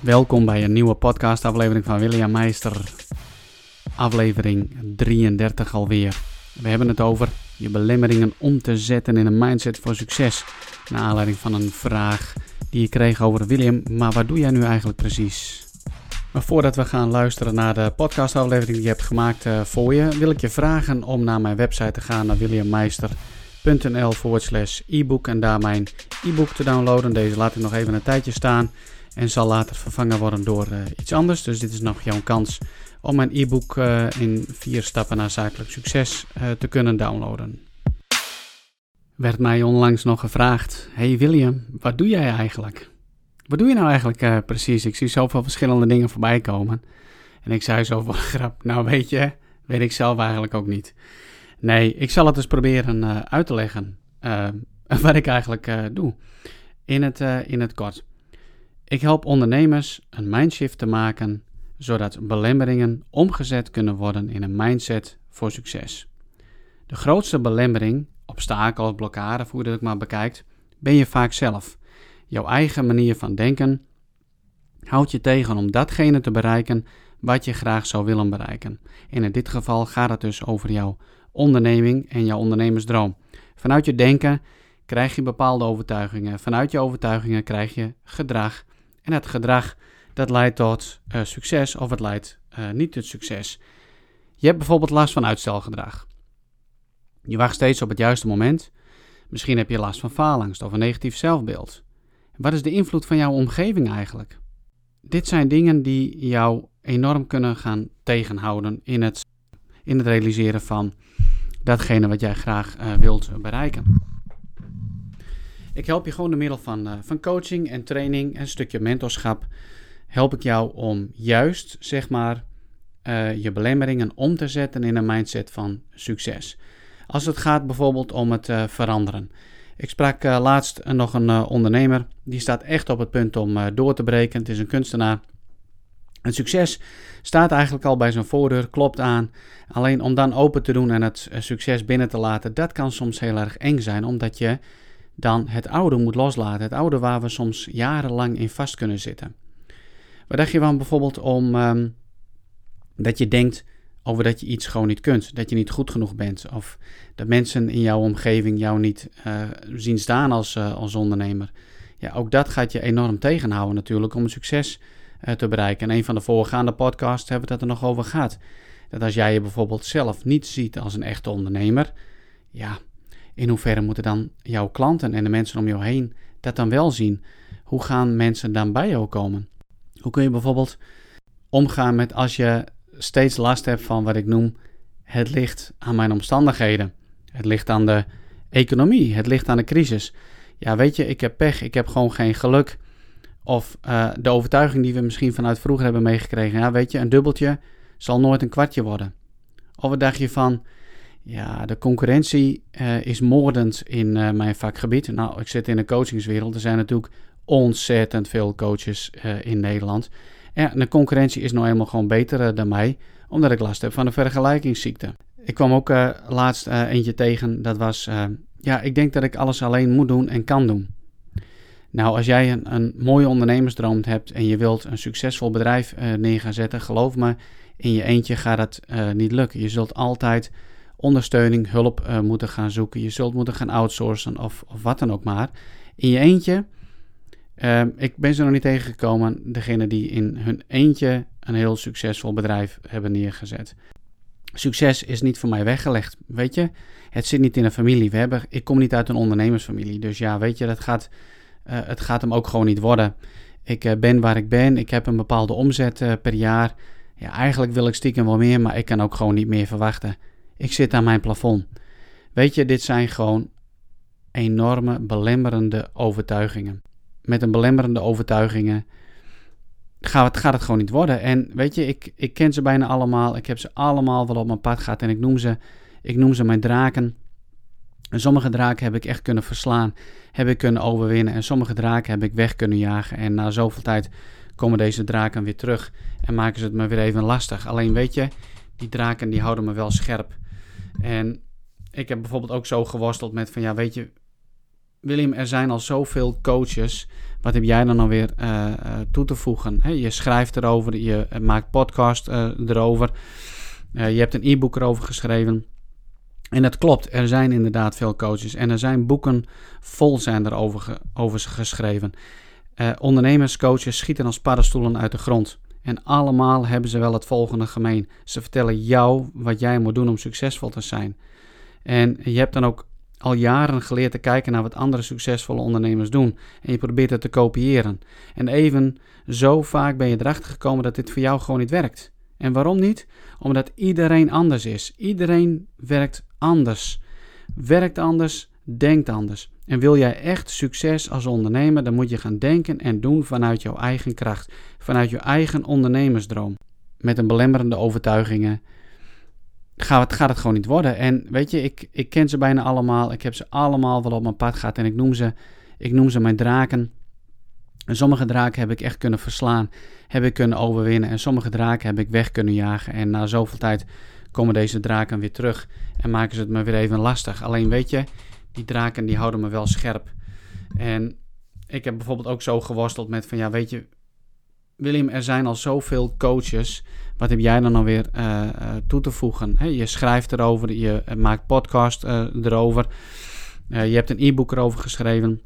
Welkom bij een nieuwe podcastaflevering van William Meister. Aflevering 33 alweer. We hebben het over je belemmeringen om te zetten in een mindset voor succes. Naar aanleiding van een vraag die ik kreeg over William, maar wat doe jij nu eigenlijk precies? Maar voordat we gaan luisteren naar de podcastaflevering die je hebt gemaakt uh, voor je, wil ik je vragen om naar mijn website te gaan naar williammeister.nl e-book en daar mijn e-book te downloaden. Deze laat ik nog even een tijdje staan en zal later vervangen worden door uh, iets anders. Dus dit is nog jouw kans om mijn e-book uh, in vier stappen naar zakelijk succes uh, te kunnen downloaden. Werd mij onlangs nog gevraagd: Hey William, wat doe jij eigenlijk? Wat doe je nou eigenlijk precies? Ik zie zoveel verschillende dingen voorbij komen. En ik zei zo van grap: Nou, weet je, weet ik zelf eigenlijk ook niet. Nee, ik zal het dus proberen uit te leggen wat ik eigenlijk doe. In het, in het kort. Ik help ondernemers een mindshift te maken, zodat belemmeringen omgezet kunnen worden in een mindset voor succes. De grootste belemmering, obstakel blokkade, hoe dat ook maar bekijkt, ben je vaak zelf. Jouw eigen manier van denken houdt je tegen om datgene te bereiken wat je graag zou willen bereiken. En in dit geval gaat het dus over jouw onderneming en jouw ondernemersdroom. Vanuit je denken krijg je bepaalde overtuigingen. Vanuit je overtuigingen krijg je gedrag en het gedrag dat leidt tot uh, succes of het leidt uh, niet tot succes. Je hebt bijvoorbeeld last van uitstelgedrag. Je wacht steeds op het juiste moment. Misschien heb je last van faalangst of een negatief zelfbeeld. Wat is de invloed van jouw omgeving eigenlijk? Dit zijn dingen die jou enorm kunnen gaan tegenhouden in het, in het realiseren van datgene wat jij graag uh, wilt bereiken. Ik help je gewoon door middel van, uh, van coaching en training en een stukje mentorschap. Help ik jou om juist, zeg maar, uh, je belemmeringen om te zetten in een mindset van succes. Als het gaat bijvoorbeeld om het uh, veranderen. Ik sprak laatst nog een ondernemer, die staat echt op het punt om door te breken. Het is een kunstenaar. En succes staat eigenlijk al bij zijn voordeur, klopt aan. Alleen om dan open te doen en het succes binnen te laten, dat kan soms heel erg eng zijn, omdat je dan het oude moet loslaten. Het oude waar we soms jarenlang in vast kunnen zitten. Wat dacht je van bijvoorbeeld om um, dat je denkt over dat je iets gewoon niet kunt, dat je niet goed genoeg bent, of dat mensen in jouw omgeving jou niet uh, zien staan als, uh, als ondernemer. Ja, ook dat gaat je enorm tegenhouden natuurlijk om succes uh, te bereiken. En een van de voorgaande podcasts hebben we het er nog over gehad. Dat als jij je bijvoorbeeld zelf niet ziet als een echte ondernemer, ja, in hoeverre moeten dan jouw klanten en de mensen om jou heen dat dan wel zien? Hoe gaan mensen dan bij jou komen? Hoe kun je bijvoorbeeld omgaan met als je steeds last hebt van wat ik noem het ligt aan mijn omstandigheden. Het ligt aan de economie, het ligt aan de crisis. Ja, weet je, ik heb pech, ik heb gewoon geen geluk. Of uh, de overtuiging die we misschien vanuit vroeger hebben meegekregen. Ja, weet je, een dubbeltje zal nooit een kwartje worden. Of wat dacht je van, ja, de concurrentie uh, is moordend in uh, mijn vakgebied. Nou, ik zit in de coachingswereld. Er zijn natuurlijk ontzettend veel coaches uh, in Nederland. En de concurrentie is nou eenmaal gewoon beter dan mij, omdat ik last heb van een vergelijkingsziekte. Ik kwam ook laatst eentje tegen, dat was, ja, ik denk dat ik alles alleen moet doen en kan doen. Nou, als jij een, een mooie ondernemersdroom hebt en je wilt een succesvol bedrijf neer zetten, geloof me, in je eentje gaat het niet lukken. Je zult altijd ondersteuning, hulp uh, moeten gaan zoeken. Je zult moeten gaan outsourcen of, of wat dan ook maar. In je eentje, uh, ik ben ze nog niet tegengekomen, degene die in hun eentje een heel succesvol bedrijf hebben neergezet. Succes is niet voor mij weggelegd, weet je. Het zit niet in een familie. We hebben, ik kom niet uit een ondernemersfamilie, dus ja, weet je, dat gaat, uh, het gaat hem ook gewoon niet worden. Ik uh, ben waar ik ben, ik heb een bepaalde omzet per jaar. Ja, eigenlijk wil ik stiekem wel meer, maar ik kan ook gewoon niet meer verwachten. Ik zit aan mijn plafond. Weet je, dit zijn gewoon enorme belemmerende overtuigingen. Met een belemmerende overtuigingen gaat het, gaat het gewoon niet worden. En weet je, ik, ik ken ze bijna allemaal. Ik heb ze allemaal wel op mijn pad gehad. En ik noem ze, ik noem ze mijn draken. En sommige draken heb ik echt kunnen verslaan. Heb ik kunnen overwinnen. En sommige draken heb ik weg kunnen jagen. En na zoveel tijd komen deze draken weer terug. En maken ze het me weer even lastig. Alleen weet je, die draken die houden me wel scherp. En ik heb bijvoorbeeld ook zo geworsteld met van ja, weet je, William, er zijn al zoveel coaches. Wat heb jij dan alweer uh, toe te voegen? je schrijft erover, je maakt podcast erover. je hebt een e-book erover geschreven. En dat klopt, er zijn inderdaad veel coaches. En er zijn boeken vol zijn er over, over geschreven. ondernemerscoaches schieten als paddenstoelen uit de grond. En allemaal hebben ze wel het volgende gemeen. Ze vertellen jou wat jij moet doen om succesvol te zijn. En je hebt dan ook al jaren geleerd te kijken naar wat andere succesvolle ondernemers doen. En je probeert het te kopiëren. En even zo vaak ben je erachter gekomen dat dit voor jou gewoon niet werkt. En waarom niet? Omdat iedereen anders is. Iedereen werkt anders. Werkt anders, denkt anders. En wil jij echt succes als ondernemer, dan moet je gaan denken en doen vanuit jouw eigen kracht, vanuit je eigen ondernemersdroom. Met een belemmerende overtuigingen gaat het, gaat het gewoon niet worden. En weet je, ik, ik ken ze bijna allemaal. Ik heb ze allemaal wel op mijn pad gehad en ik noem ze, ik noem ze mijn draken. En sommige draken heb ik echt kunnen verslaan, heb ik kunnen overwinnen. En sommige draken heb ik weg kunnen jagen. En na zoveel tijd komen deze draken weer terug en maken ze het me weer even lastig. Alleen weet je, die draken die houden me wel scherp. En ik heb bijvoorbeeld ook zo geworsteld met van ja, weet je, William, er zijn al zoveel coaches. Wat heb jij dan alweer uh, toe te voegen? je schrijft erover, je maakt podcast erover. je hebt een e-book erover geschreven.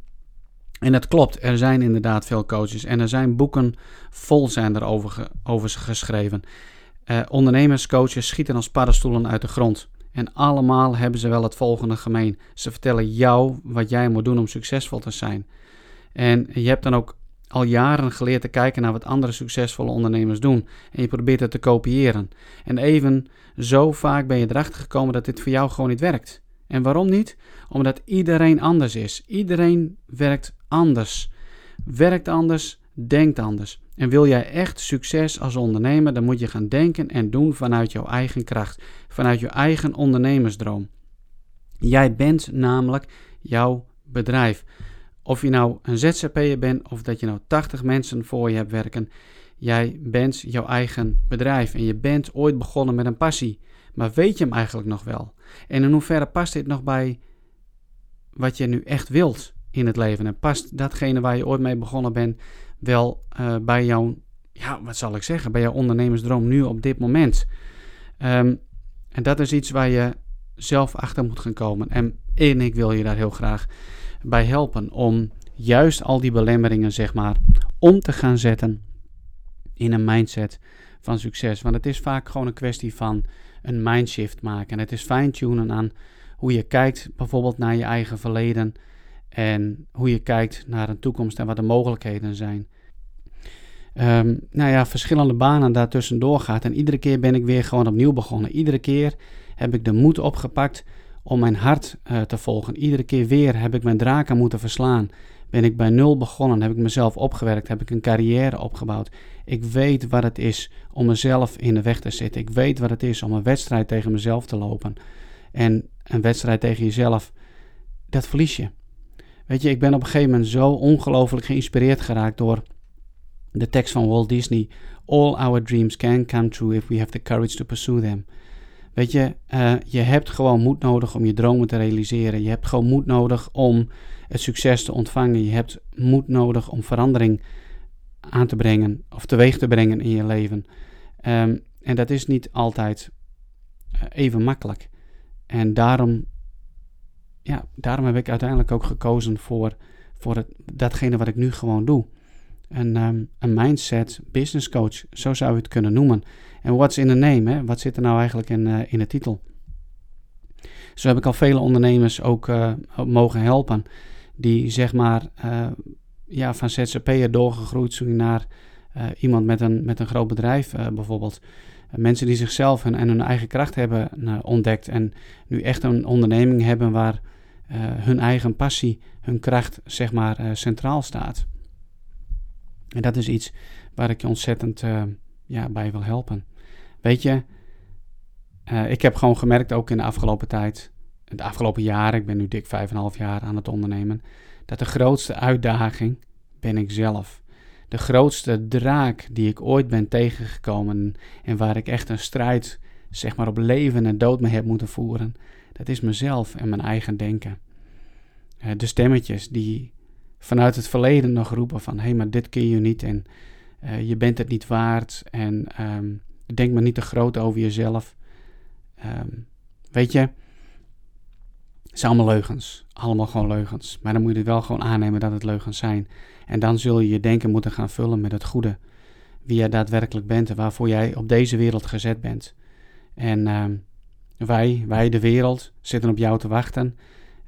En dat klopt, er zijn inderdaad veel coaches. En er zijn boeken vol zijn erover over geschreven. ondernemerscoaches schieten als paddenstoelen uit de grond. En allemaal hebben ze wel het volgende gemeen. Ze vertellen jou wat jij moet doen om succesvol te zijn. En je hebt dan ook al jaren geleerd te kijken naar wat andere succesvolle ondernemers doen. En je probeert het te kopiëren. En even zo vaak ben je erachter gekomen dat dit voor jou gewoon niet werkt. En waarom niet? Omdat iedereen anders is. Iedereen werkt anders. Werkt anders, denkt anders. En wil jij echt succes als ondernemer, dan moet je gaan denken en doen vanuit jouw eigen kracht, vanuit je eigen ondernemersdroom. Jij bent namelijk jouw bedrijf. Of je nou een ZZP'er bent of dat je nou 80 mensen voor je hebt werken, jij bent jouw eigen bedrijf en je bent ooit begonnen met een passie. Maar weet je hem eigenlijk nog wel? En in hoeverre past dit nog bij wat je nu echt wilt in het leven? En past datgene waar je ooit mee begonnen bent wel uh, bij jouw, ja, wat zal ik zeggen, bij jouw ondernemersdroom nu op dit moment? Um, en dat is iets waar je zelf achter moet gaan komen. En, en ik wil je daar heel graag bij helpen om juist al die belemmeringen, zeg maar, om te gaan zetten in een mindset van succes. Want het is vaak gewoon een kwestie van een mindshift maken. En het is fine-tunen aan hoe je kijkt bijvoorbeeld naar je eigen verleden en hoe je kijkt naar een toekomst en wat de mogelijkheden zijn. Um, nou ja, verschillende banen daartussendoor gaat. En iedere keer ben ik weer gewoon opnieuw begonnen. Iedere keer heb ik de moed opgepakt om mijn hart uh, te volgen. Iedere keer weer heb ik mijn draken moeten verslaan. Ben ik bij nul begonnen, heb ik mezelf opgewerkt, heb ik een carrière opgebouwd. Ik weet wat het is om mezelf in de weg te zitten. Ik weet wat het is om een wedstrijd tegen mezelf te lopen. En een wedstrijd tegen jezelf, dat verlies je. Weet je, ik ben op een gegeven moment zo ongelooflijk geïnspireerd geraakt door de tekst van Walt Disney. All our dreams can come true if we have the courage to pursue them. Weet je, uh, je hebt gewoon moed nodig om je dromen te realiseren. Je hebt gewoon moed nodig om het succes te ontvangen. Je hebt moed nodig om verandering aan te brengen of teweeg te brengen in je leven. Um, en dat is niet altijd uh, even makkelijk. En daarom, ja, daarom heb ik uiteindelijk ook gekozen voor, voor het, datgene wat ik nu gewoon doe. Een, um, een mindset business coach, zo zou je het kunnen noemen. En what's in the name? Hè? Wat zit er nou eigenlijk in, uh, in de titel? Zo heb ik al vele ondernemers ook uh, mogen helpen. Die zeg maar uh, ja, van ZZP'er doorgegroeid zijn naar iemand met een, met een groot bedrijf bijvoorbeeld. mensen die zichzelf en hun eigen kracht hebben ontdekt. En nu echt een onderneming hebben waar hun eigen passie, hun kracht zeg maar centraal staat. En dat is iets waar ik je ontzettend ja, bij wil helpen. Weet je, uh, ik heb gewoon gemerkt, ook in de afgelopen tijd, de afgelopen jaren, ik ben nu dik 5,5 jaar aan het ondernemen, dat de grootste uitdaging ben ik zelf. De grootste draak die ik ooit ben tegengekomen en waar ik echt een strijd, zeg maar op leven en dood mee heb moeten voeren, dat is mezelf en mijn eigen denken. de stemmetjes die vanuit het verleden nog roepen van... hé, hey, maar dit kun je niet en je bent het niet waard... en ehm, denk maar niet te groot over jezelf. Ehm, weet je, het zijn allemaal leugens. Allemaal gewoon leugens. Maar dan moet je wel gewoon aannemen dat het leugens zijn. En dan zul je je denken moeten gaan vullen met het goede. Wie jij daadwerkelijk bent en waarvoor jij op deze wereld gezet bent. En ehm, wij, wij de wereld, zitten op jou te wachten.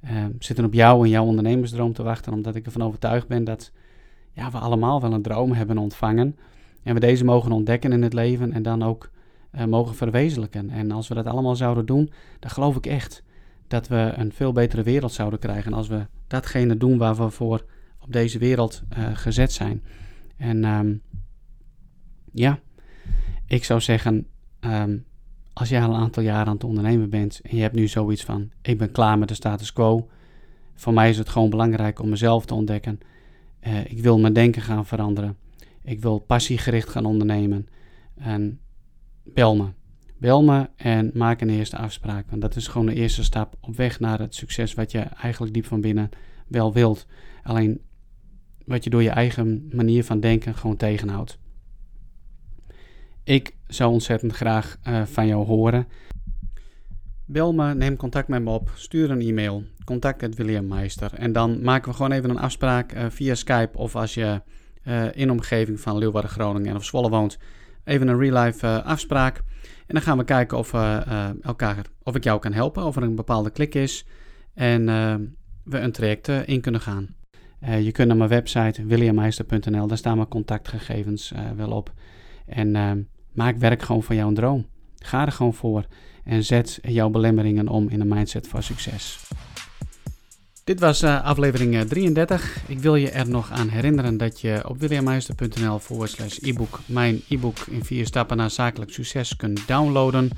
Ehm, zitten op jou en jouw ondernemersdroom te wachten. Omdat ik ervan overtuigd ben dat ja, we allemaal wel een droom hebben ontvangen. En we deze mogen ontdekken in het leven en dan ook uh, mogen verwezenlijken. En als we dat allemaal zouden doen, dan geloof ik echt dat we een veel betere wereld zouden krijgen. Als we datgene doen waar we voor op deze wereld uh, gezet zijn. En um, ja, ik zou zeggen, um, als jij al een aantal jaren aan het ondernemen bent en je hebt nu zoiets van: ik ben klaar met de status quo. Voor mij is het gewoon belangrijk om mezelf te ontdekken. Uh, ik wil mijn denken gaan veranderen. Ik wil passiegericht gaan ondernemen. En bel me. Bel me en maak een eerste afspraak. Want dat is gewoon de eerste stap op weg naar het succes wat je eigenlijk diep van binnen wel wilt. Alleen wat je door je eigen manier van denken gewoon tegenhoudt. Ik zou ontzettend graag uh, van jou horen. Bel me, neem contact met me op, stuur een e-mail, contact William Meister. En dan maken we gewoon even een afspraak uh, via Skype of als je uh, in de omgeving van Leeuwarden, Groningen of Zwolle woont, even een real life afspraak. En dan gaan we kijken of, elkaar, of ik jou kan helpen, of er een bepaalde klik is en we een traject in kunnen gaan. Je kunt naar mijn website williammeister.nl, daar staan mijn contactgegevens wel op. En maak werk gewoon van jouw droom. Ga er gewoon voor en zet jouw belemmeringen om in een mindset voor succes. Dit was aflevering 33. Ik wil je er nog aan herinneren dat je op williammeister.nl forward slash e-book mijn e-book in vier stappen naar zakelijk succes kunt downloaden.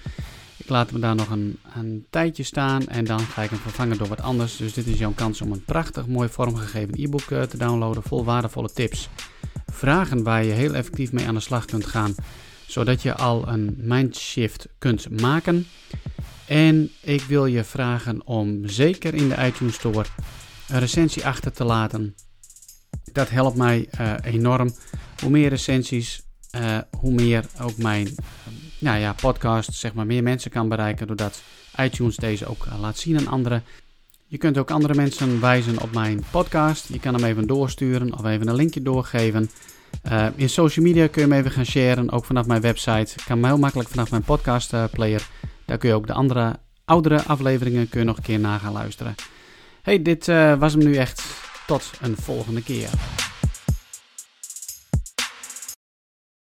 Ik laat hem daar nog een, een tijdje staan en dan ga ik hem vervangen door wat anders. Dus dit is jouw kans om een prachtig mooi vormgegeven e-book uh, te downloaden vol waardevolle tips. Vragen waar je heel effectief mee aan de slag kunt gaan, zodat je al een mindshift kunt maken. En ik wil je vragen om zeker in de iTunes Store een recensie achter te laten. Dat helpt mij uh, enorm. Hoe meer recensies, uh, hoe meer ook mijn nou ja, podcast zeg maar, meer mensen kan bereiken doordat iTunes deze ook eh, laat zien aan anderen. Je kunt ook andere mensen wijzen op mijn podcast. Je kan hem even doorsturen of even een linkje doorgeven. Uh, in social media kun je hem even gaan sharen, ook vanaf mijn website. Kan heel makkelijk vanaf mijn podcast uh, player. Daar kun je ook de andere oudere afleveringen kun je nog een keer na gaan luisteren. Hey, dit uh, was hem nu echt. Tot een volgende keer.